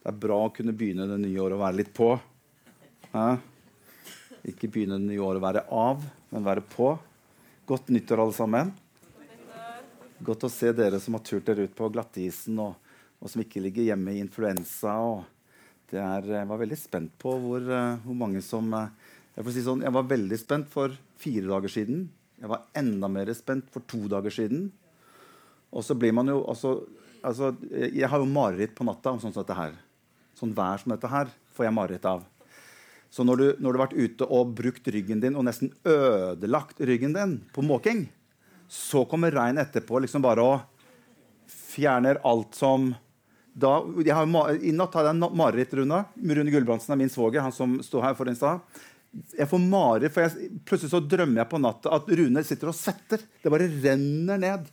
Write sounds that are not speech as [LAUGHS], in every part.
Det er bra å kunne begynne det nye året å være litt på. Hæ? Ikke begynne det nye året å være av, men være på. Godt nyttår, alle sammen. Godt å se dere som har turt dere ut på glattisen, og, og som ikke ligger hjemme i influensa. Er, jeg var veldig spent på hvor, uh, hvor mange som Jeg jeg, si sånn, jeg var veldig spent for fire dager siden. Jeg var enda mer spent for to dager siden. Og så blir man jo også, altså, Jeg har jo mareritt på natta om sånn som dette her. Sånn vær som dette her får jeg mareritt av. Så når du, når du, har vært ute og brukt ryggen din og nesten ødelagt ryggen din på måking, så kommer regn etterpå liksom bare og fjerner alt som da, har, I natt hadde jeg mareritt, Rune. Rune Gulbrandsen er min svoger. han som stod her for en stad. Jeg får mareritt, for jeg, plutselig så drømmer jeg på natta at Rune sitter og svetter. Det bare renner ned.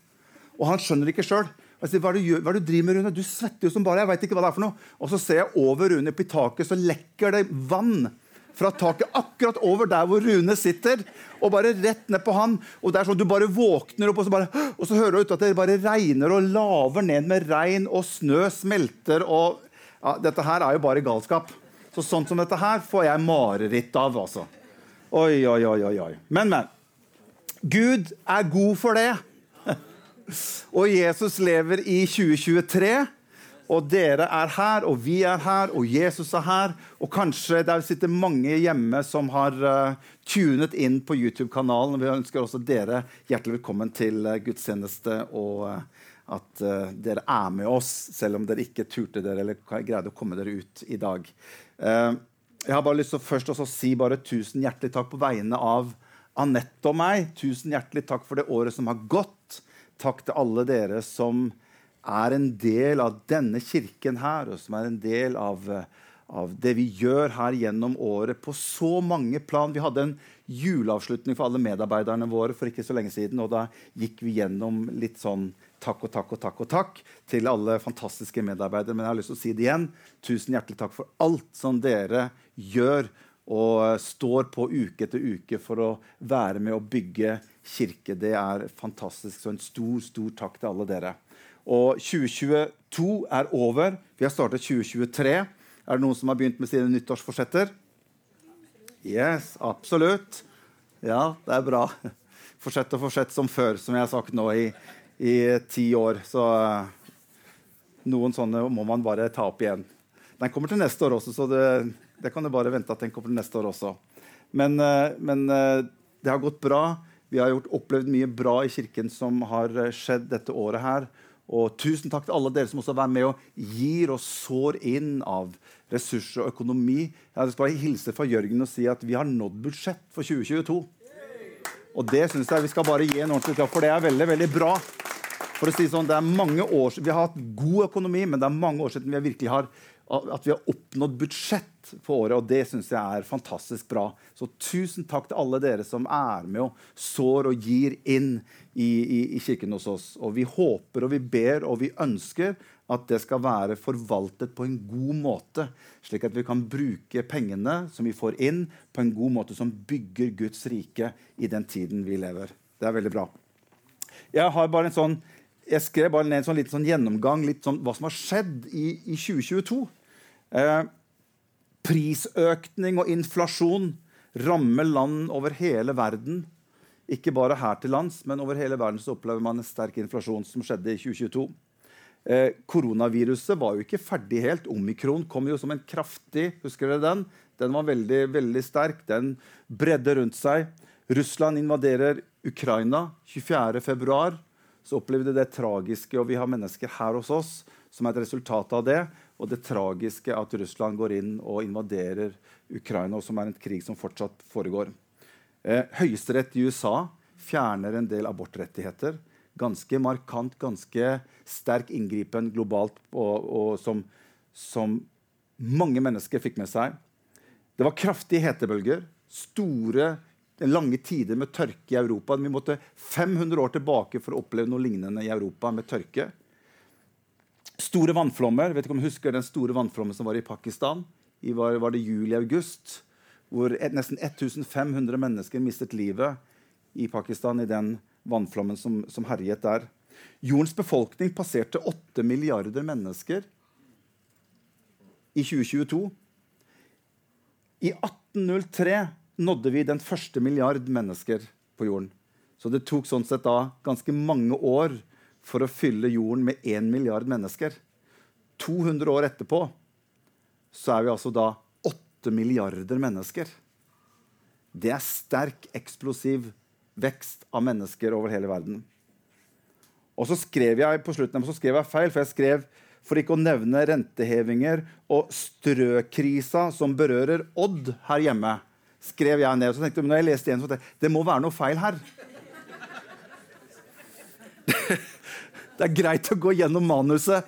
Og han skjønner det ikke sjøl. Hva, hva, er det du driver med, Rune? Du svetter jo som bare jeg. vet ikke hva det er for noe. Og så ser jeg over Rune på taket, så lekker det vann fra taket akkurat over der hvor Rune sitter, og bare rett ned på han. Og det er sånn Du bare våkner opp, og så, bare, og så hører du ut at det bare regner og laver ned med regn, og snø smelter og ja, Dette her er jo bare galskap. Så sånn som dette her får jeg mareritt av, altså. Oi, oi, oi, oi. Men, men. Gud er god for det. Og Jesus lever i 2023. Og dere er her, og vi er her, og Jesus er her. Og kanskje der sitter mange hjemme som har uh, tunet inn på YouTube-kanalen. Vi ønsker også dere hjertelig velkommen til uh, gudstjeneste, og uh, at dere er med oss, selv om dere ikke turte dere eller greide å komme dere ut i dag. jeg har bare lyst til å først også si bare tusen hjertelig takk på vegne av Anette og meg. Tusen hjertelig takk for det året som har gått. Takk til alle dere som er en del av denne kirken her, og som er en del av, av, det vi gjør her gjennom året på så mange plan. Vi hadde en juleavslutning for alle medarbeiderne våre for ikke så lenge siden. og Da gikk vi gjennom litt sånn takk og takk og takk og takk til alle fantastiske medarbeidere. Men jeg har lyst til å si det igjen. Tusen hjertelig takk for alt som dere gjør og står på uke etter uke for å være med å bygge kirke. Det er fantastisk. Så en stor, stor takk til alle dere. Og 2022 er over. Vi har startet 2023. Er det noen som har begynt med sine nyttårsforsetter? Yes, absolutt. Ja, det er bra. Fortsett og fortsett som før, som jeg har sagt nå i, i ti år. Så uh, noen sånne må man bare ta opp igjen. Den kommer til neste år også, så det, det kan du bare vente at den kommer neste år også. Men, uh, men uh, det har gått bra. Vi har gjort, opplevd mye bra i kirken som har eh, skjedd dette året her. Og tusen takk til alle dere som også er med og gir og sår inn av ressurser og økonomi. Jeg skal bare hilse fra Jørgen og si at vi har nådd budsjett for 2022. Og det synes jeg vi skal bare gi en ordentlig klapp for. Det er veldig, veldig bra. For å si sånn, det er mange år, Vi har hatt god økonomi, men det er mange år siden vi virkelig har at vi har oppnådd budsjett for året, og det syns jeg er fantastisk bra. Så tusen takk til alle dere som er med og sår og gir inn i, i, i kirken hos oss. Og vi håper og vi ber og vi ønsker at det skal være forvaltet på en god måte, slik at vi kan bruke pengene som vi får inn, på en god måte som bygger Guds rike i den tiden vi lever. Det er veldig bra. Jeg har bare en sånn jeg skrev bare ned en sånn, liten sånn gjennomgang litt sånn, hva som har skjedd i, i 2022. Eh, prisøkning og inflasjon rammer land over hele verden. Ikke bare her til lands, men over hele verden så opplever man en sterk inflasjon som skjedde i 2022. Eh, koronaviruset var jo ikke ferdig helt. Omikron kom jo som en kraftig Husker dere den? Den var veldig, veldig sterk. Den bredde rundt seg. Russland invaderer Ukraina 24.2. Så opplevde det tragiske, og vi har mennesker her hos oss som er et resultat av det og det tragiske at Russland går inn og invaderer Ukraina, som er en krig som fortsatt foregår. Eh, Høyesterett i USA fjerner en del abortrettigheter. Ganske markant, ganske sterk inngripen globalt og, og som, som, mange mennesker fikk med seg. Det var kraftige hetebølger. Store, lange tider med tørke i Europa. Vi måtte 500 år tilbake for å oppleve noe lignende i Europa med tørke. Store vannflommer. vet ikke om du husker den store vannflommen som var i Pakistan? I var, var det juli-august? Hvor et, nesten 1500 mennesker mistet livet i Pakistan i den vannflommen som, som herjet der. Jordens befolkning passerte 8 milliarder mennesker i 2022. I 1803 nådde vi den første milliard mennesker på jorden. Så det tok sånn sett da ganske mange år for å fylle jorden med 1 milliard mennesker. 200 år etterpå så er vi altså da 8 milliarder mennesker. Det er sterk, eksplosiv vekst av mennesker over hele verden. Og så skrev jeg på slutten så skrev jeg feil, for jeg skrev for ikke å nevne rentehevinger og strøkrisa som berører Odd her hjemme. skrev jeg ned. Så tenkte jeg, når jeg leste igjen, så tenkte jeg, det må være noe feil her. Det er greit å gå gjennom manuset.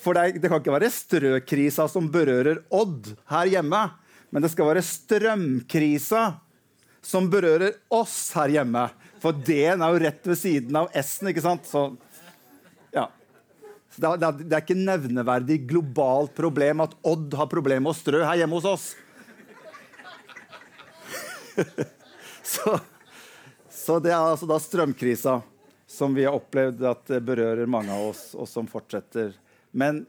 For det, det kan ikke være strøkrisa som berører Odd her hjemme. Men det skal være strømkrisa som berører oss her hjemme. For D-en er jo rett ved siden av S-en. ikke sant? Så, ja. Så det, er, det er ikke nevneverdig globalt problem at Odd har problemer med å strø her hjemme hos oss. [LAUGHS] så, så det er altså da strømkrisa som vi har opplevd at berører mange av oss, og som fortsetter. Men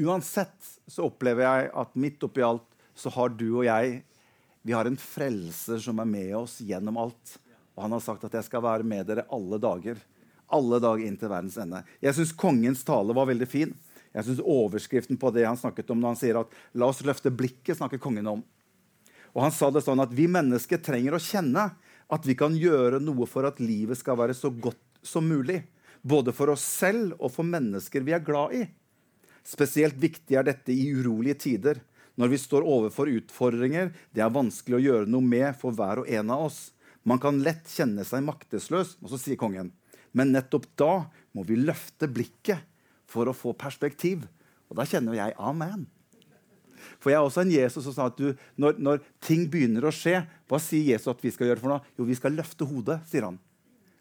uansett så opplever jeg at midt oppi alt så har du og jeg vi har en frelser som er med oss gjennom alt. Og han har sagt at jeg skal være med dere alle dager. Alle dager inn til verdens ende. Jeg syns kongens tale var veldig fin. Jeg synes Overskriften på det han snakket om når han sier at la oss løfte blikket, snakker kongen om. Og Han sa det sånn at vi mennesker trenger å kjenne at vi kan gjøre noe for at livet skal være så godt som mulig. Både for oss selv og for mennesker vi er glad i. Spesielt viktig er dette i urolige tider, når vi står overfor utfordringer det er vanskelig å gjøre noe med for hver og en av oss. Man kan lett kjenne seg maktesløs, og så sier kongen. Men nettopp da må vi løfte blikket for å få perspektiv. Og da kjenner jeg amen. For jeg er også en Jesus som sa at du, når, når, ting begynner å skje, hva sier Jesus at vi skal gjøre for noe? Jo, vi skal løfte hodet, sier han.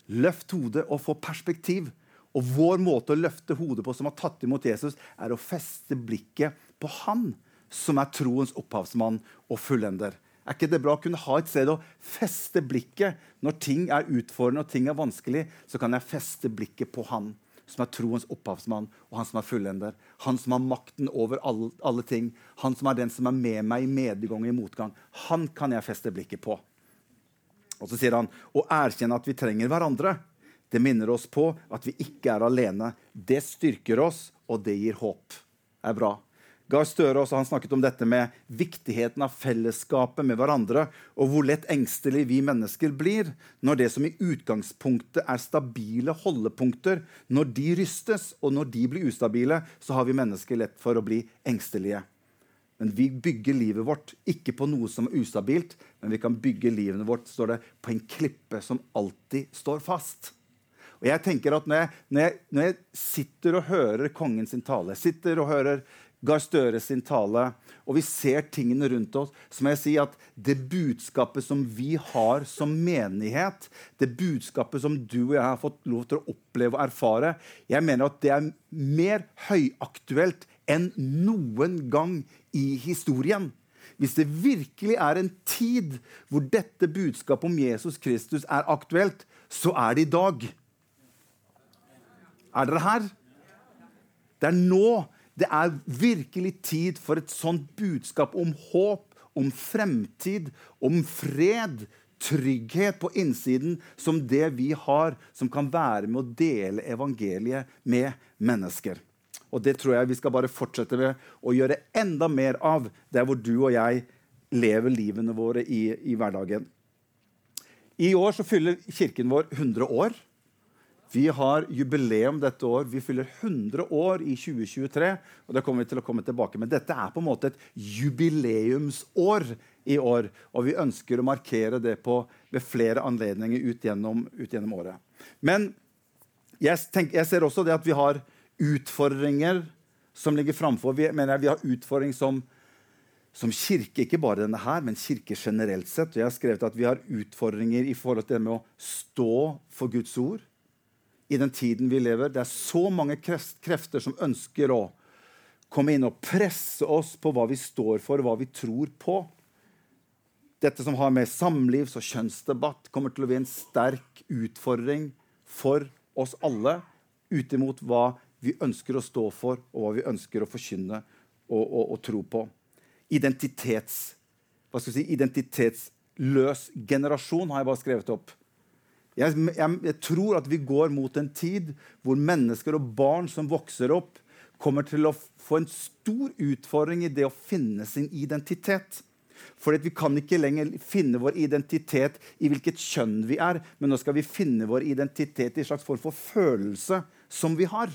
Løft hodet og få perspektiv. Og vår måte å løfte hodet på som har tatt imot Jesus, er å feste blikket på han som er troens opphavsmann og fullender. Er ikke det bra å kunne ha et sted å feste blikket når ting er utfordrende og ting er vanskelig? Så kan jeg feste blikket på han som er troens opphavsmann, og han som er fullender. Han som har makten over alle, alle, ting. Han som er den som er med meg i medgang og i motgang. Han kan jeg feste blikket på. Og så sier han å erkjenne at vi trenger hverandre. Det minner oss på at vi ikke er alene. Det styrker oss, og det gir håp. Det er bra. Gahr Støre også, han snakket om dette med viktigheten av fellesskapet med hverandre, og hvor lett engstelig vi mennesker blir når det som i utgangspunktet er stabile holdepunkter, når de rystes, og når de blir ustabile, så har vi mennesker lett for å bli engstelige. Men vi bygger livet vårt ikke på noe som er ustabilt, men vi kan bygge livet vårt står det, på en klippe som alltid står fast. Og jeg tenker at når jeg, når jeg, når jeg sitter og hører kongen sin tale, sitter og hører Gahr Støre sin tale, og vi ser tingene rundt oss, så må jeg si at det budskapet som vi har som menighet, det budskapet som du og jeg har fått lov til å oppleve og erfare, jeg mener at det er mer høyaktuelt enn noen gang i historien. Hvis det virkelig er en tid hvor dette budskapet om Jesus Kristus er aktuelt, så er det i dag. Er dere her? Det er nå det er virkelig tid for et sånt budskap om håp, om fremtid, om fred, trygghet på innsiden som det vi har, som kan være med å dele evangeliet med mennesker. Og det tror jeg vi skal bare fortsette med å gjøre enda mer av der hvor du og jeg lever livene våre i, i hverdagen. I år så fyller kirken vår 100 år. Vi har jubileum dette år. Vi fyller 100 år i 2023. og det kommer vi til å komme tilbake med. Dette er på en måte et jubileumsår i år. Og vi ønsker å markere det på, ved flere anledninger ut gjennom, ut gjennom året. Men jeg, tenker, jeg, ser også det at vi har utfordringer som ligger framfor. Vi, mener vi har utfordring som, som kirke, ikke bare denne her, men kirke generelt sett. Og jeg har skrevet at vi har utfordringer i forhold til det med å stå for Guds ord i den tiden vi lever. Det er så mange krefter som ønsker å komme inn og presse oss på hva vi står for, hva vi tror på. Dette som har med samlivs- og kjønnsdebatt, kommer til å bli en sterk utfordring for oss alle ut imot hva vi ønsker å stå for, og hva vi ønsker å forkynne og, og, og tro på. Identitets, hva skal vi si, identitetsløs generasjon har jeg bare skrevet opp. Jeg, jeg, jeg, tror at vi går mot en tid hvor mennesker og barn som vokser opp, kommer til å få en stor utfordring i det å finne sin identitet. For vi kan ikke lenger finne vår identitet i hvilket kjønn vi er, men nå skal vi finne vår identitet i en slags form for følelse som vi har.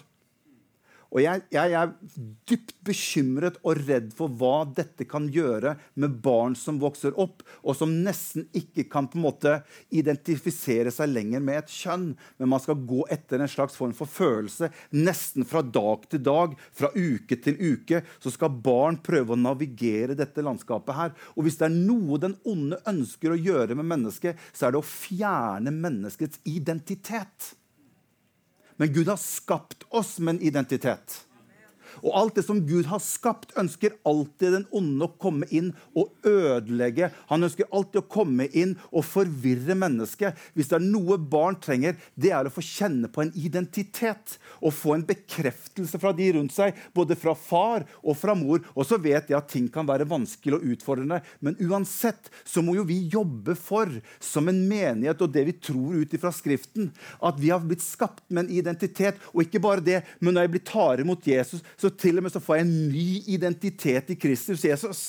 Og jeg, jeg, er dypt bekymret og redd for hva dette kan gjøre med barn som vokser opp, og som nesten ikke kan på en måte identifisere seg lenger med et kjønn, men man skal gå etter en slags form for følelse. Nesten fra dag til dag, fra uke til uke, så skal barn prøve å navigere dette landskapet her. Og hvis det er noe den onde ønsker å gjøre med mennesket, så er det å fjerne menneskets identitet. Men Gud har skapt oss med en identitet. Og alt det som Gud har skapt, ønsker alltid den onde å komme inn og ødelegge. Han ønsker alltid å komme inn og forvirre mennesket. Hvis det er noe barn trenger, det er å få kjenne på en identitet. Og få en bekreftelse fra de rundt seg, både fra far og fra mor. Og så vet jeg at ting kan være vanskelig og utfordrende, men uansett så må jo vi jobbe for, som en menighet og det vi tror ut ifra Skriften, at vi har blitt skapt med en identitet. Og ikke bare det, men når jeg blir tar imot Jesus, så til og med så får jeg en ny identitet i Kristus Jesus.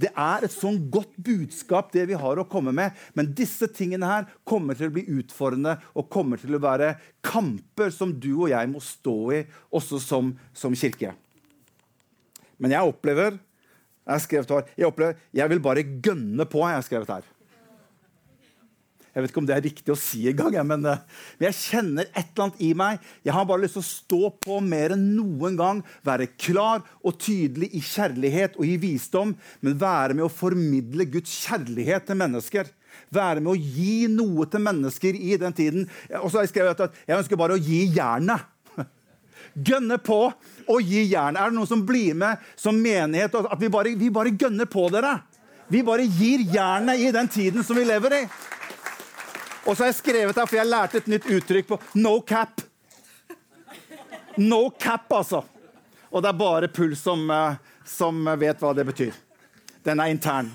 Det er et sånn godt budskap, det vi har å komme med. Men disse tingene her kommer til å bli utfordrende og kommer til å være kamper som du og jeg må stå i, også som, som kirke. Men jeg opplever jeg, har skrevet her, jeg opplever, jeg vil bare gønne på, jeg har skrevet her. Jeg vet ikke om det er riktig å si engang, men, eh, men jeg kjenner et eller annet i meg. Jeg har bare lyst til å stå på mer enn noen gang, være klar og tydelig i kjærlighet og i visdom, men være med å formidle Guds kjærlighet til mennesker. Være med å gi noe til mennesker i den tiden. Og så har jeg skrevet at jeg ønsker bare å gi jernet. [LAUGHS] Gønne på og gi jern. Er det noen som blir med som menighet? At vi bare, vi bare gønner på dere? Vi bare gir jernet i den tiden som vi lever i. Og så har jeg skrevet her, for jeg lærte et nytt uttrykk på no cap. No cap, altså. Og det er bare Puls som, eh, som vet hva det betyr. Den er intern.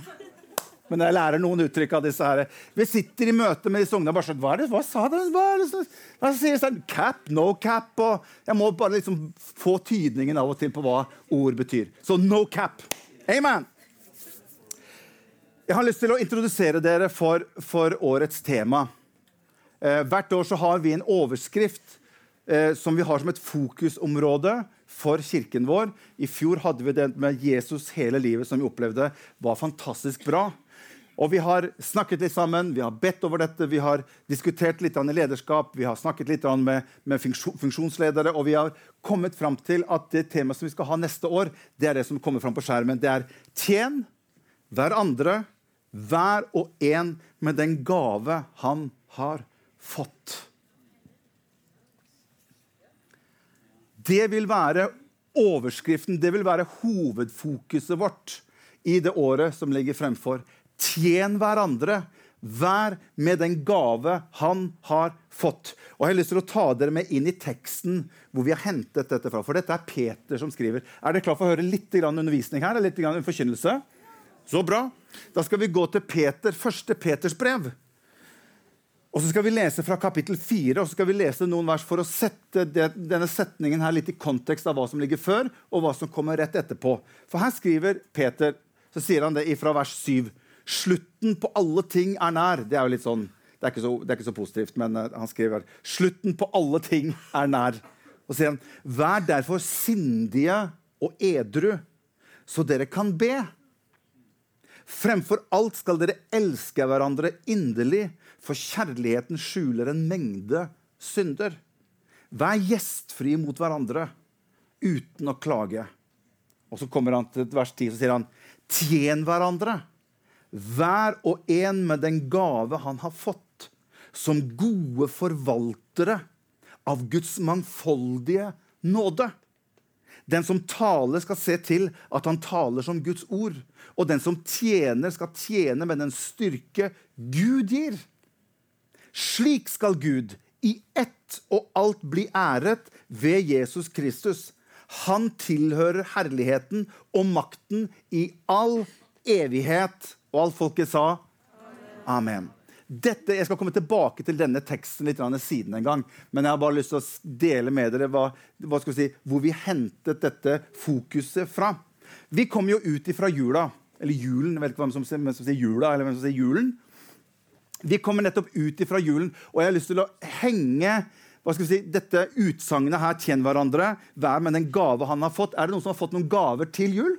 Men jeg lærer noen uttrykk av disse her. Vi sitter i møte med disse ungene og bare sånn Hva, er det? hva sa de? Hva er det? Da sier sånn Cap, no cap. Og jeg må bare liksom få tydningen av og til på hva ord betyr. Så no cap. Amen. Jeg har lyst til å introdusere dere for, for årets tema. Eh, hvert år så har vi en overskrift eh, som vi har som et fokusområde for kirken vår. I fjor hadde vi den med Jesus hele livet, som vi opplevde var fantastisk bra. Og Vi har snakket litt sammen, vi har bedt over dette, vi har diskutert litt i lederskap, vi har snakket litt med, med funksjonsledere, og vi har kommet fram til at det temaet som vi skal ha neste år, det er det som kommer fram på skjermen. Det er 'tjen hverandre hver og en med den gave han har fått. Det vil være overskriften, det vil være hovedfokuset vårt i det året som ligger fremfor. Tjen hverandre, hver med den gave han har fått. Og Jeg har lyst til å ta dere med inn i teksten hvor vi har hentet dette fra. For dette er Peter som skriver. Er dere klar for å høre litt undervisning her? Litt forkynnelse? Så bra. Da skal vi gå til Peter, første Peters brev. Og så skal vi lese fra kapittel 4 og så skal vi lese noen vers for å sette det, denne setningen her litt i kontekst av hva som ligger før, og hva som kommer rett etterpå. For her skriver Peter, så sier han det fra vers 7. Slutten på alle ting er nær. Det er jo litt sånn, det er ikke så, er ikke så positivt, men uh, han skriver slutten på alle ting er nær. Og sier han, vær derfor sindige og edru, så dere kan be. Fremfor alt skal dere elske hverandre inderlig, for kjærligheten skjuler en mengde synder. Vær gjestfri mot hverandre uten å klage. Og så kommer han til vers 10 og sier han, tjen hverandre, hver og en med den gave han har fått, som gode forvaltere av Guds mangfoldige nåde. Den som taler, skal se til at han taler som Guds ord. Og den som tjener, skal tjene med den styrke Gud gir. Slik skal Gud i ett og alt bli æret ved Jesus Kristus. Han tilhører herligheten og makten i all evighet. Og alt folket sa Amen. Dette, jeg skal komme tilbake til denne teksten litt siden en gang. Men jeg har bare lyst til å dele med dere hva, hva si, hvor vi hentet dette fokuset fra. Vi kom jo ut ifra jula. Eller julen. Jeg vet ikke hvem som, hvem som sier jula, eller hvem som sier julen. Vi kommer nettopp ut ifra julen, og jeg har lyst til å henge hva skal vi si, dette utsagnet her 'Tjen hverandre, hver med den gave han har fått. Er det noen som har fått noen gaver til jul?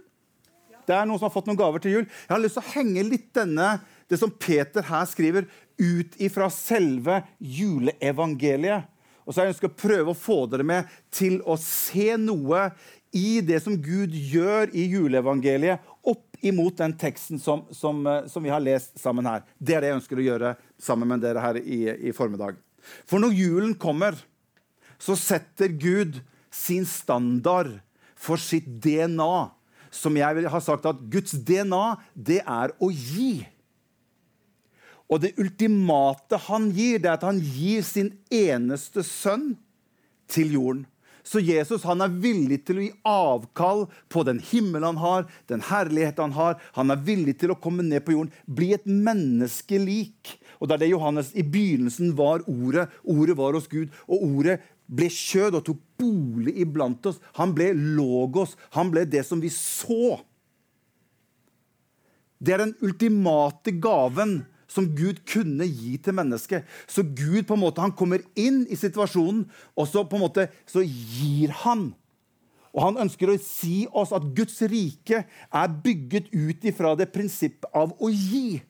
Det er noen som har fått noen gaver til jul. Jeg har lyst til å henge litt denne, det som Peter her skriver, ut ifra selve juleevangeliet. Og så har jeg ønsket å prøve å få dere med til å se noe i det som Gud gjør i juleevangeliet, opp imot den teksten som, som, eh, som, vi har lest sammen her. Det er det jeg ønsker å gjøre sammen med dere her i, i formiddag. For når julen kommer, så setter Gud sin standard for sitt DNA. Som jeg har sagt at Guds DNA, det er å gi. Og det ultimate han gir, det er at han gir sin eneste sønn til jorden. Så Jesus han er villig til å gi avkall på den himmel han har, den herlighet han har. Han er villig til å komme ned på jorden, bli et menneske lik. Og det er det Johannes i begynnelsen var ordet. Ordet var hos Gud, og ordet ble kjød og tok bolig iblant oss. Han ble logos. Han ble det som vi så. Det er den ultimate gaven som Gud kunne gi til mennesket. Så Gud på en måte, han kommer inn i situasjonen, og så på en måte så gir han. Og Han ønsker å si oss at Guds rike er bygget ut ifra det prinsippet av å gi.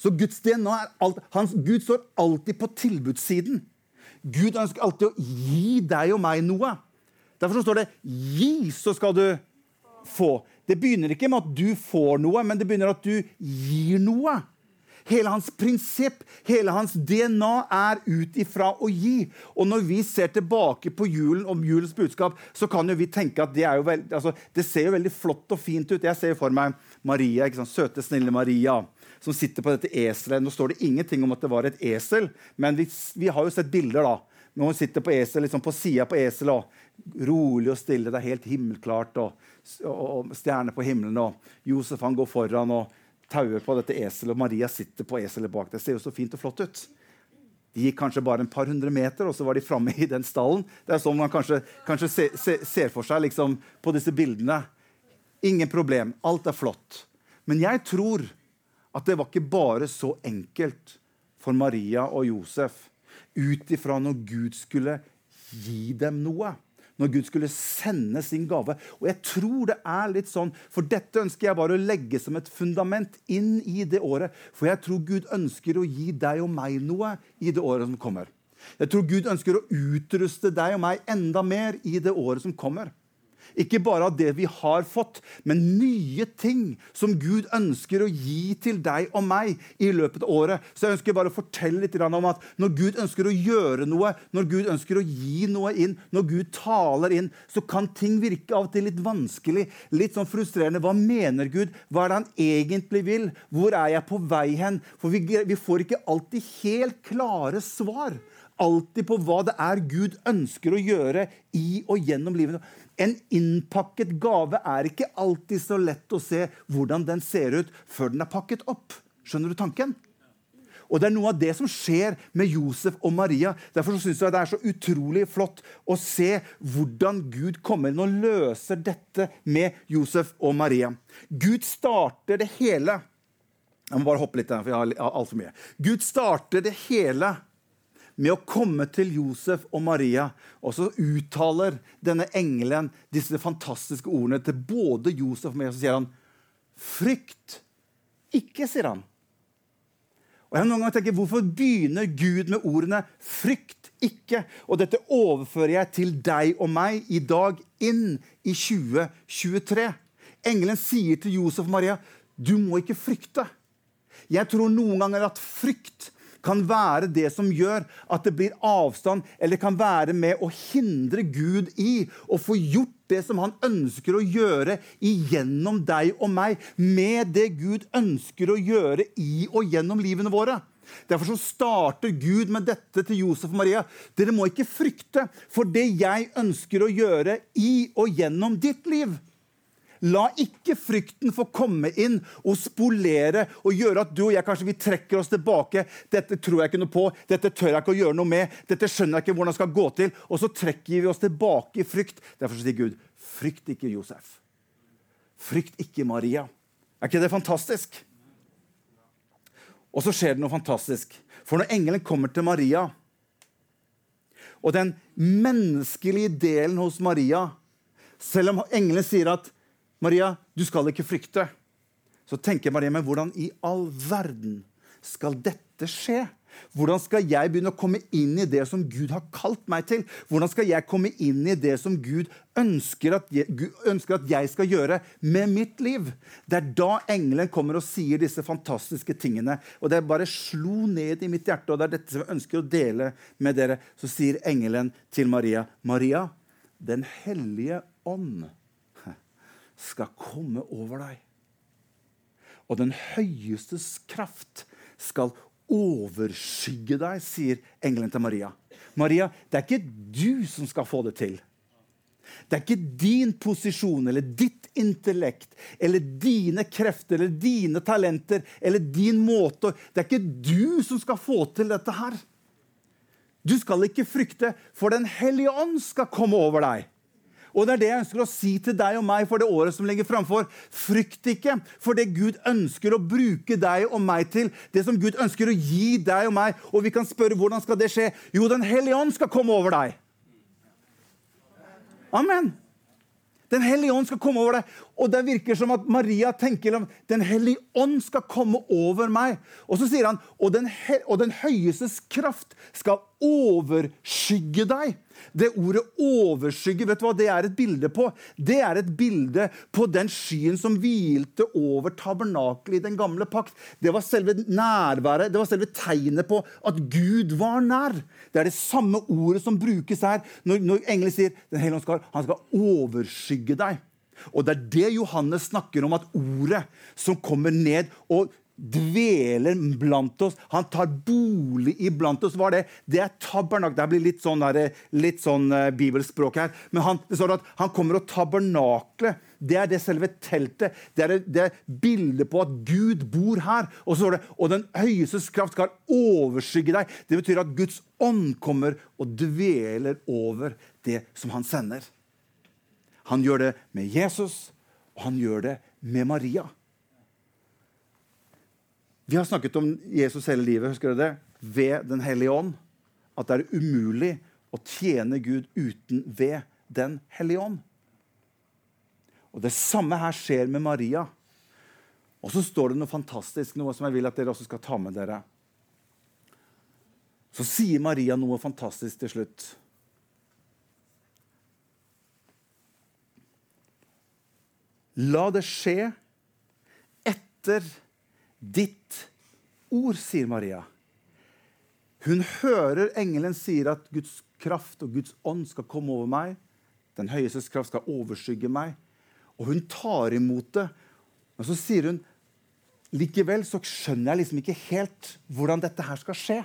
Så Guds DNA er alt, hans, Gud står alltid på tilbudssiden. Gud ønsker alltid å gi deg og meg noe. Derfor står det 'gi, så skal du få'. Det begynner ikke med at du får noe, men det begynner at du gir noe. Hele hans prinsipp, hele hans DNA er ut ifra å gi. Og når vi ser tilbake på julen om julens budskap, så kan jo vi tenke at det, veld, altså, det ser jo veldig flott og fint ut. Jeg ser for meg Maria, søte, snille Maria, som sitter på dette eselet. Nå står det ingenting om at det var et esel, men vi, vi har jo sett bilder da, når hun sitter på esel, liksom på sida på eselet. Rolig og stille. Det er helt himmelklart. og og stjerner på himmelen. og Josef han går foran og tauer på dette eselet, og Maria sitter på eselet bak. Det ser jo så fint og flott ut. De gikk kanskje bare en par hundre meter, og så var de framme i den stallen. Det er sånn man kanskje, kanskje se, se, ser for seg liksom, på disse bildene. Ingen problem. Alt er flott. Men jeg tror at det var ikke bare så enkelt for Maria og Josef ut ifra når Gud skulle gi dem noe når Gud skulle sende sin gave. Og jeg tror det er litt sånn, for dette ønsker jeg bare å legge som et fundament inn i det året. For jeg tror Gud ønsker å gi deg og meg noe i det året som kommer. Jeg tror Gud ønsker å utruste deg og meg enda mer i det året som kommer. Ikke bare av det vi har fått, men nye ting som Gud ønsker å gi til deg og meg i løpet av året. Så jeg ønsker bare å fortelle litt om at når Gud ønsker å gjøre noe, når Gud ønsker å gi noe inn, når Gud taler inn, så kan ting virke av og til litt vanskelig, litt sånn frustrerende. Hva mener Gud? Hva er det han egentlig vil? Hvor er jeg på vei hen? For vi, vi får ikke alltid helt klare svar alltid på hva det er Gud ønsker å gjøre i og gjennom livet. En innpakket gave er ikke alltid så lett å se hvordan den ser ut før den er pakket opp. Skjønner du tanken? Og Det er noe av det som skjer med Josef og Maria. Derfor synes jeg det er så utrolig flott å se hvordan Gud kommer inn og løser dette med Josef og Maria. Gud starter det hele Jeg må bare hoppe litt der, for jeg har altfor mye. Gud starter det hele med å komme til Josef og Maria. Og så uttaler denne engelen disse fantastiske ordene til både Josef og Maria. Så sier han, 'Frykt ikke', sier han. Og jeg noen ganger tenkt, Hvorfor begynner Gud med ordene 'frykt ikke'? Og dette overfører jeg til deg og meg i dag inn i 2023. Engelen sier til Josef og Maria, 'Du må ikke frykte'. Jeg tror noen ganger at frykt kan være det som gjør at det blir avstand, eller kan være med å hindre Gud i å få gjort det som han ønsker å gjøre igjennom deg og meg, med det Gud ønsker å gjøre i og gjennom livene våre. Derfor så starter Gud med dette til Josef og Maria. Dere må ikke frykte for det jeg ønsker å gjøre i og gjennom ditt liv. La ikke frykten få komme inn og spolere og gjøre at du og jeg kanskje vi trekker oss tilbake. 'Dette tror jeg ikke noe på. Dette tør jeg ikke å gjøre noe med.' 'Dette skjønner jeg ikke hvordan det skal gå til.' Og så trekker vi oss tilbake i frykt. Derfor sier Gud, 'Frykt ikke Josef. Frykt ikke Maria.' Er ikke det fantastisk? Og så skjer det noe fantastisk. For når engelen kommer til Maria, og den menneskelige delen hos Maria Selv om engelen sier at Maria, du skal ikke frykte. Så tenker Maria, men hvordan i all verden skal dette skje? Hvordan skal jeg begynne å komme inn i det som Gud har kalt meg til? Hvordan skal jeg komme inn i det som Gud ønsker at jeg, ønsker at jeg skal gjøre med mitt liv? Det er da engelen kommer og sier disse fantastiske tingene. Og det bare slo ned i mitt hjerte, og det er dette som jeg ønsker å dele med dere. Så sier engelen til Maria, Maria, Den hellige ånd skal komme over deg. Og den høyestes kraft skal overskygge deg, sier engelen til Maria. Maria, det er ikke du som skal få det til. Det er ikke din posisjon eller ditt intellekt eller dine krefter eller dine talenter eller din måte Det er ikke du som skal få til dette her. Du skal ikke frykte, for Den hellige ånd skal komme over deg. Og det er det jeg ønsker å si til deg og meg for det året som ligger framfor. Frykt ikke for det Gud ønsker å bruke deg og meg til. Det som Gud ønsker å gi deg og meg. Og vi kan spørre hvordan skal det skje? Jo, Den hellige ånd skal komme over deg. Amen. Den hellige ånd skal komme over deg. Og det virker som at Maria tenker om Den hellige ånd skal komme over meg. Og så sier han og den, og den høyestes kraft skal overskygge deg. Det ordet 'overskygge' vet du hva det er et bilde på? Det er et bilde på den skyen som hvilte over tabernakelet i den gamle pakt. Det var selve nærværet, det var selve tegnet på at Gud var nær. Det er det samme ordet som brukes her når, når engelen sier den hellige skal, han skal overskygge deg. Og det er det Johannes snakker om, at ordet som kommer ned og dveler blant oss. Han tar bolig iblant oss. Hva er det? Det er tabernak. Det blir litt sånn, der, litt sånn uh, bibelspråk her. Men han, det står at han kommer og tabernaklet. Det er det selve teltet. Det er, det er bildet på at Gud bor her. Og så står det og den høyestes kraft skal overskygge deg. Det betyr at Guds ånd kommer og dveler over det som han sender. Han gjør det med Jesus, og han gjør det med Maria. Vi har snakket om Jesus hele livet husker du det? ved Den hellige ånd. At det er umulig å tjene Gud uten ved Den hellige ånd. Og Det samme her skjer med Maria. Og så står det noe fantastisk, noe som jeg vil at dere også skal ta med dere. Så sier Maria noe fantastisk til slutt. La det skje etter ditt ord, sier Maria. Hun hører engelen sier at Guds kraft og Guds ånd skal komme over meg. Den høyestes kraft skal overskygge meg. Og hun tar imot det. Men så sier hun likevel så skjønner jeg liksom ikke helt hvordan dette her skal skje.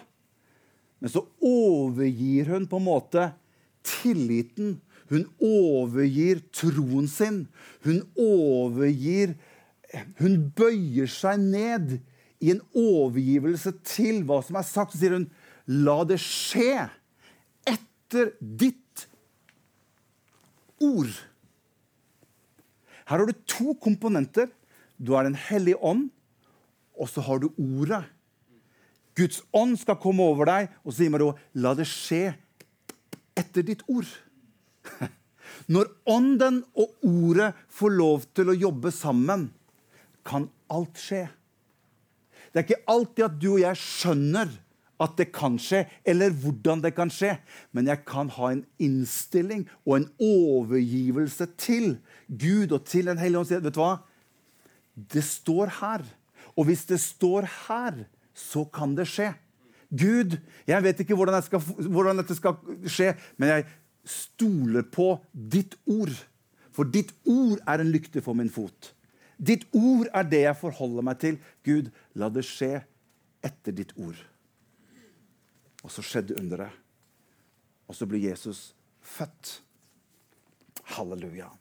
Men så overgir hun på en måte tilliten. Hun overgir troen sin. Hun overgir hun bøyer seg ned i en overgivelse til hva som er sagt. Så sier hun, 'La det skje etter ditt ord'. Her har du to komponenter. Du har Den hellige ånd, og så har du ordet. Guds ånd skal komme over deg, og så sier man da 'la det skje etter ditt ord'. [LAUGHS] Når ånden og ordet får lov til å jobbe sammen, kan alt skje. Det er ikke alltid at du og jeg skjønner at det kan skje, eller hvordan det kan skje. Men jeg kan ha en innstilling og en overgivelse til Gud og til Den hellige ånd. Vet du hva? Det står her. Og hvis det står her, så kan det skje. Gud, jeg vet ikke hvordan, skal, hvordan dette skal skje, men jeg stoler på ditt ord. For ditt ord er en lykte for min fot. Ditt ord er det jeg forholder meg til. Gud, la det skje etter ditt ord. Og så skjedde underet. Og så ble Jesus født. Halleluja.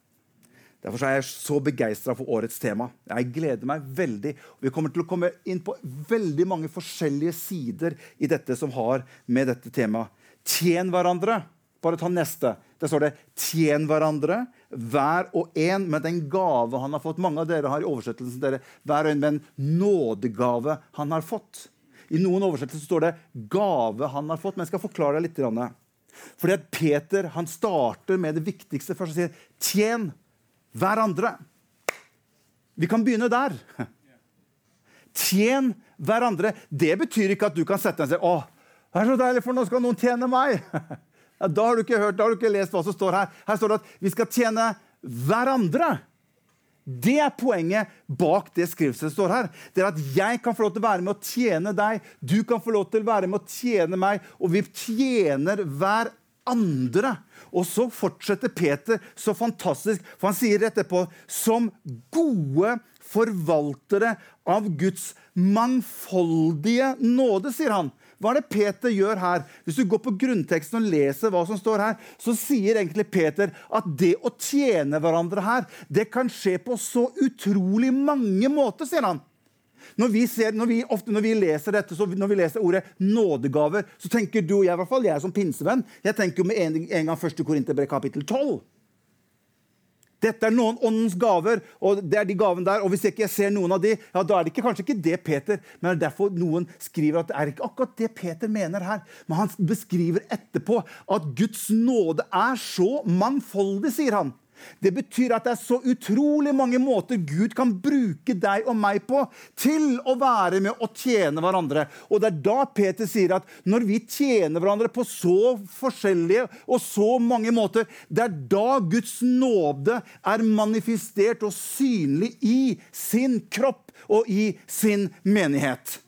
Derfor er jeg så begeistra for årets tema. Jeg gleder meg veldig. Vi kommer til å komme inn på veldig mange forskjellige sider i dette som har med dette temaet. Tjen hverandre. Bare ta neste. Der står det 'tjen hverandre, hver og en med den gave han har fått'. Mange av dere har i oversettelsen dere, hver og en med en nådegave han har fått. I noen oversettelser står det 'gave han har fått', men jeg skal forklare deg litt. Fordi at Peter han starter med det viktigste først og sier 'tjen hverandre'. Vi kan begynne der. Tjen hverandre. Det betyr ikke at du kan sette deg og si 'Å, det er så deilig, for nå skal noen tjene meg'. Ja, da har du ikke hørt, da har du ikke lest hva som står her. Her står det at vi skal tjene hverandre. Det er poenget bak det skrivelsen står her. Det er At jeg kan få lov til å være med å tjene deg, du kan få lov til å være med å tjene meg, og vi tjener hverandre. Og så fortsetter Peter så fantastisk, for han sier etterpå som gode forvaltere av Guds mangfoldige nåde, sier han. Hva er det Peter gjør her? Hvis du går på grunnteksten og leser hva som står her, så sier egentlig Peter at det å tjene hverandre her, det kan skje på så utrolig mange måter, sier han. Når vi, ser, når vi, ofte når vi leser dette, når vi leser ordet nådegaver, så tenker du og jeg, i hvert fall jeg som pinsevenn, jeg tenker med en, en gang 1. Korinterbrev kapittel 12. Dette er noen åndens gaver, og det er de gavene der. Og hvis jeg ikke ser noen av de, ja, da er det ikke, kanskje ikke det Peter Men det er derfor noen skriver at det er ikke akkurat det Peter mener her. Men han beskriver etterpå at Guds nåde er så mangfoldig, sier han. Det betyr at det er så utrolig mange måter Gud kan bruke deg og meg på til å være med og tjene hverandre. Og det er da Peter sier at når vi tjener hverandre på så forskjellige og så mange måter, det er da Guds nåde er manifestert og synlig i sin kropp og i sin menighet.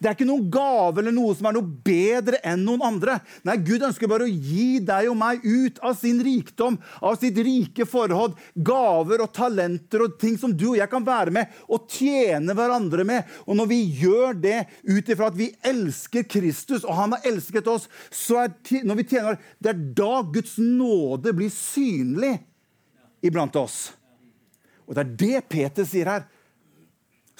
Det er ikke noen gave eller noe som er noe bedre enn noen andre. Nei, Gud ønsker bare å gi deg og meg ut av sin rikdom, av sitt rike forhold, gaver og talenter og ting som du og jeg kan være med og tjene hverandre med. Og når vi gjør det ut ifra at vi elsker Kristus, og han har elsket oss, så er når vi tjener, det er da Guds nåde blir synlig iblant oss. Og det er det Peter sier her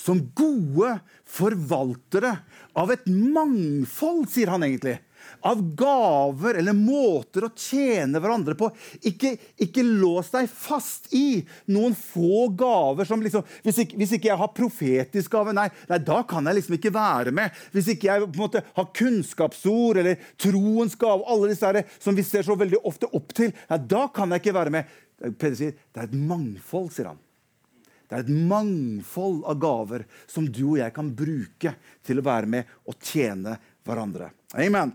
som gode forvaltere av et mangfold, sier han egentlig. Av gaver eller måter å tjene hverandre på. Ikke, ikke lås deg fast i noen få gaver som liksom Hvis ikke, hvis ikke jeg har profetisk gave, nei, nei, da kan jeg liksom ikke være med. Hvis ikke jeg på en måte har kunnskapsord eller troens gave, alle disse her, som vi ser så veldig ofte opp til, nei, da kan jeg ikke være med. Peder sier det er et mangfold, sier han. Det er et mangfold av gaver som du og jeg kan bruke til å være med og tjene hverandre. Amen.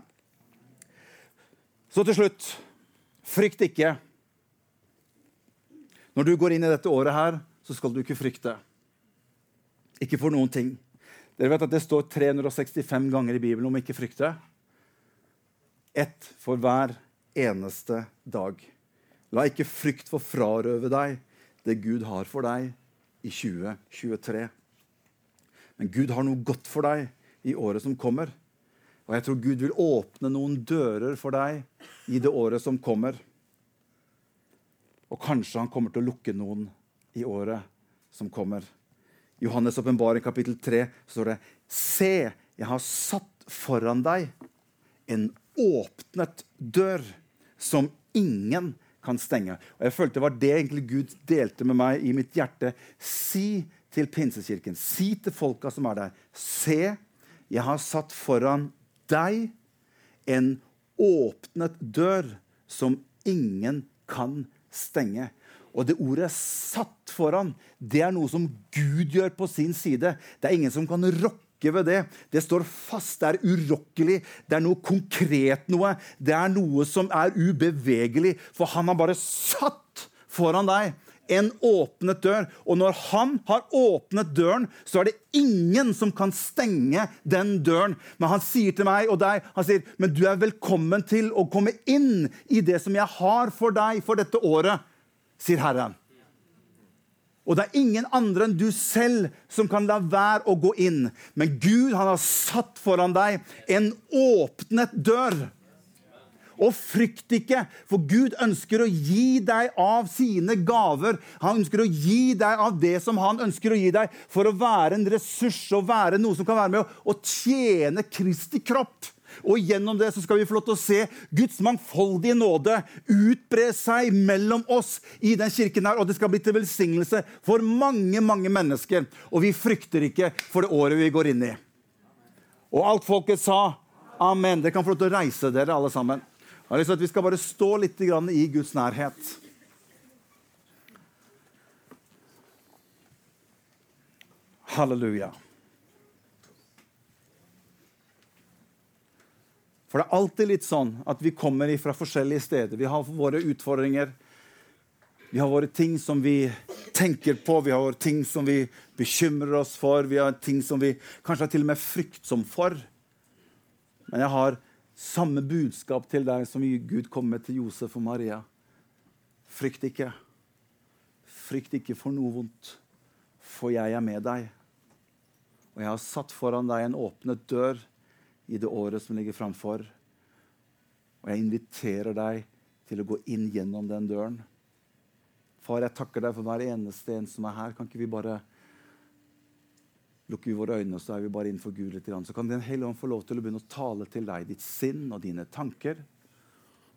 Så til slutt frykt ikke. Når du går inn i dette året her, så skal du ikke frykte. Ikke for noen ting. Dere vet at Det står 365 ganger i Bibelen om ikke frykte. Ett for hver eneste dag. La ikke frykt få frarøve deg det Gud har for deg i 2023. Men Gud har noe godt for deg i året som kommer. Og jeg tror Gud vil åpne noen dører for deg i det året som kommer. Og kanskje han kommer til å lukke noen i året som kommer. I Johannes' åpenbaring kapittel 3 står det Se, jeg har satt foran deg en åpnet dør som ingen kan stenge. Og jeg følte det var det egentlig Gud delte med meg i mitt hjerte. Si til Pinsekirken, si til folka som er der, se, jeg har satt foran deg en åpnet dør som ingen kan stenge. Og det ordet 'satt foran' det er noe som Gud gjør på sin side. Det er ingen som kan rokke rokke ved det. Det står fast, det er urokkelig, det er noe konkret noe. Det er noe som er ubevegelig, for han har bare satt foran deg en åpnet dør. Og når han har åpnet døren, så er det ingen som kan stenge den døren. Men han sier til meg og deg han sier, men du er velkommen til å komme inn i det som jeg har for deg for dette året, sier Herren. Og det er ingen andre enn du selv som kan la være å gå inn. Men Gud han har satt foran deg en åpnet dør. Og frykt ikke, for Gud ønsker å gi deg av sine gaver. Han ønsker å gi deg av det som han ønsker å gi deg, for å være en ressurs og være noe som kan være med å tjene Kristi kropp. Og gjennom det så skal vi få lov til å se Guds mangfoldige nåde utbre seg mellom oss i den kirken her, og det skal bli til velsignelse for mange, mange mennesker. Og vi frykter ikke for det året vi går inn i. Og alt folket sa amen. Dere kan få lov til å reise dere, alle sammen. Jeg har lyst til at Vi skal bare stå litt i Guds nærhet. Halleluja. For det er alltid litt sånn at vi kommer fra forskjellige steder. Vi har våre utfordringer. Vi har våre ting som vi tenker på, vi har våre ting som vi bekymrer oss for. Vi har ting som vi kanskje er til og med fryktsom for. Men jeg har samme budskap til deg som Gud kom med til Josef og Maria. Frykt ikke. Frykt ikke for noe vondt, for jeg er med deg. Og jeg har satt foran deg en åpnet dør i det året som ligger framfor. Og jeg inviterer deg til å gå inn gjennom den døren. Far, jeg takker deg for hver eneste en som er her. Kan ikke vi bare lukke våre øyne, og så er vi bare innenfor Gud litt. Så kan Den hellige ånd få lov til å begynne å tale til deg, ditt sinn og dine tanker.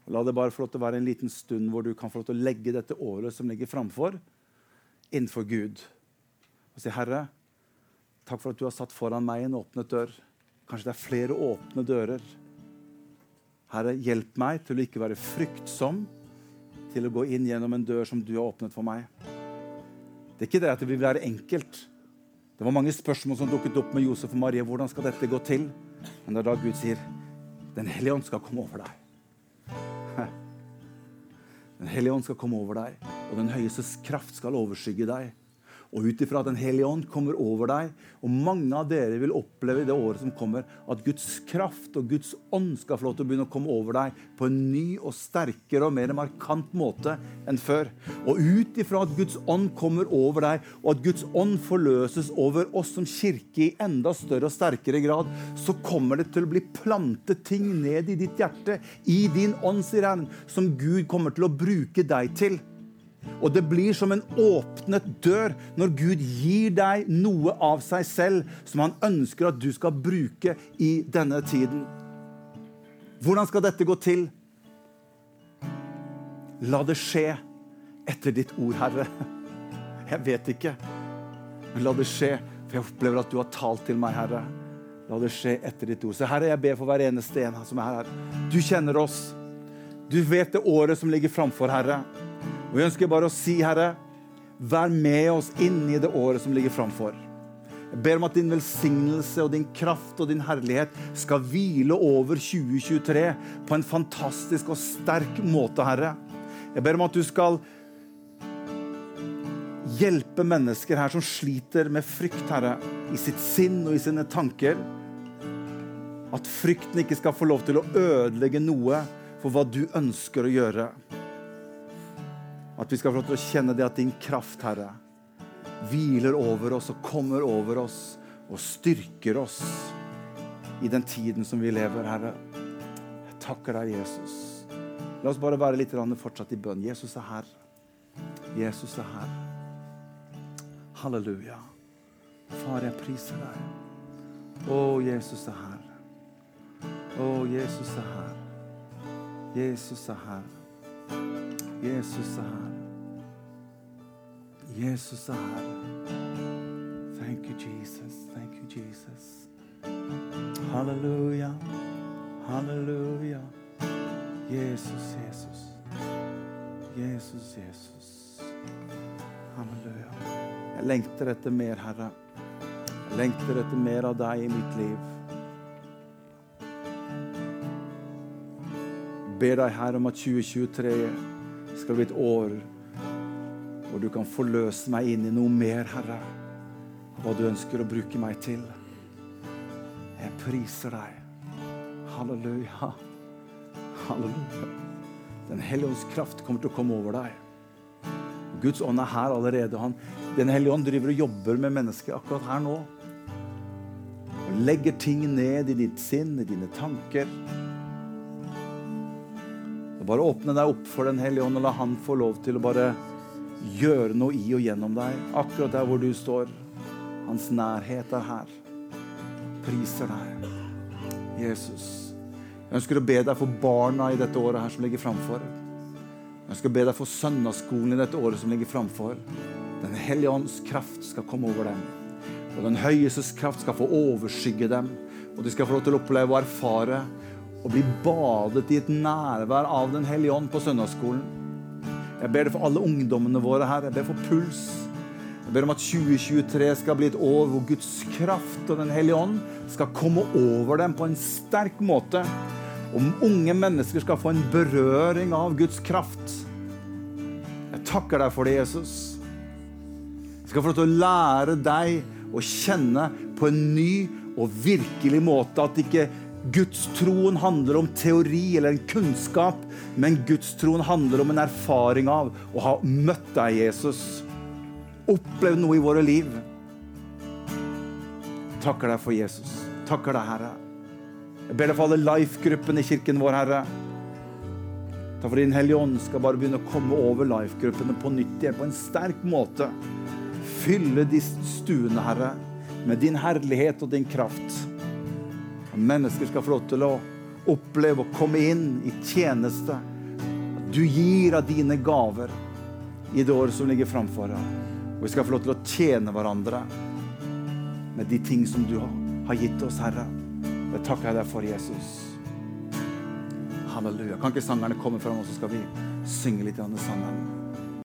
Og la det bare få lov til å være en liten stund hvor du kan få lov til å legge dette året som ligger framfor, innenfor Gud. Og si, Herre, takk for at du har satt foran meg en åpnet dør. Kanskje det er flere åpne dører. Herre, hjelp meg til å ikke være fryktsom, til å gå inn gjennom en dør som du har åpnet for meg. Det er ikke det at det vil være enkelt. Det var mange spørsmål som dukket opp med Josef og Marie. Hvordan skal dette gå til? Men det er da Gud sier, Den hellige ånd skal komme over deg. [LAUGHS] Den hellige ånd skal komme over deg, og Den høyestes kraft skal overskygge deg og ut ifra at Den hellige ånd kommer over deg. Og mange av dere vil oppleve i det året som kommer, at Guds kraft og Guds ånd skal få lov til å begynne å komme over deg på en ny og sterkere og mer markant måte enn før. Og ut ifra at Guds ånd kommer over deg, og at Guds ånd forløses over oss som kirke i enda større og sterkere grad, så kommer det til å bli plantet ting ned i ditt hjerte, i din ånd, sier Herren, som Gud kommer til å bruke deg til. Og det blir som en åpnet dør når Gud gir deg noe av seg selv som han ønsker at du skal bruke i denne tiden. Hvordan skal dette gå til? La det skje etter ditt ord, Herre. Jeg vet ikke, men la det skje, for jeg opplever at du har talt til meg, Herre. La det skje etter ditt ord. Så Herre, jeg ber for hver eneste en som er her. Du kjenner oss. Du vet det året som ligger framfor, Herre. Og Vi ønsker bare å si, Herre, vær med oss inn i det året som ligger framfor. Jeg ber om at din velsignelse og din kraft og din herlighet skal hvile over 2023 på en fantastisk og sterk måte, Herre. Jeg ber om at du skal hjelpe mennesker her som sliter med frykt, Herre, i sitt sinn og i sine tanker. At frykten ikke skal få lov til å ødelegge noe for hva du ønsker å gjøre. At vi skal få lov til å kjenne det at din kraft, Herre, hviler over oss og kommer over oss og styrker oss i den tiden som vi lever, Herre. Jeg takker deg, Jesus. La oss bare være litt fortsatt i bønn. Jesus er her. Jesus er her. Halleluja. Far, jeg priser deg. Å, Jesus er her. Å, Jesus er her. Jesus er her. Jesus er her. Jesus er her. Thank you, Jesus. Thank you, Jesus. Halleluja. Halleluja. Jesus, Jesus. Jesus, Jesus. Halleluja. Jeg lengter etter mer, Herre. Jeg lengter etter mer av deg i mitt liv. Jeg ber deg, Herre, om at 2023 skal bli et år hvor du kan forløse meg inn i noe mer, Herre, hva du ønsker å bruke meg til. Jeg priser deg. Halleluja. Halleluja. Den hellige ånds kraft kommer til å komme over deg. Guds ånd er her allerede. Han, Den hellige ånd driver og jobber med mennesker akkurat her nå. Og legger ting ned i ditt sinn, i dine tanker. Og bare åpne deg opp for Den hellige ånd og la Han få lov til å bare gjøre noe i og gjennom deg, akkurat der hvor du står. Hans nærhet er her. Priser deg, Jesus. Jeg ønsker å be deg for barna i dette året her som ligger framfor. Jeg ønsker å be deg for søndagsskolen i dette året som ligger framfor. Den hellige ånds kraft skal komme over dem. Og den høyestes kraft skal få overskygge dem. Og de skal få lov til å oppleve og erfare og bli badet i et nærvær av Den hellige ånd på søndagsskolen. Jeg ber det for alle ungdommene våre her. Jeg ber for puls. Jeg ber om at 2023 skal bli et år hvor Guds kraft og Den hellige ånd skal komme over dem på en sterk måte. Om unge mennesker skal få en berøring av Guds kraft. Jeg takker deg for det, Jesus. Jeg skal få lov til å lære deg å kjenne på en ny og virkelig måte at ikke Gudstroen handler om teori eller en kunnskap, men Gudstroen handler om en erfaring av å ha møtt deg, Jesus. Opplevd noe i våre liv. Takker deg for Jesus. Takker deg, Herre. Jeg ber deg for alle life-gruppene i kirken vår, Herre. Takk for Din Hellige Ånd skal bare begynne å komme over life-gruppene på nytt igjen, på en sterk måte. Fylle de stuene, Herre, med din herlighet og din kraft. Mennesker skal få lov til å oppleve å komme inn i tjeneste. At du gir av dine gaver i det året som ligger framfor deg. Og vi skal få lov til å tjene hverandre med de ting som du har gitt oss, Herre. Det takker jeg deg for, Jesus. Halleluja. Kan ikke sangerne komme fram, og så skal vi synge litt sammen?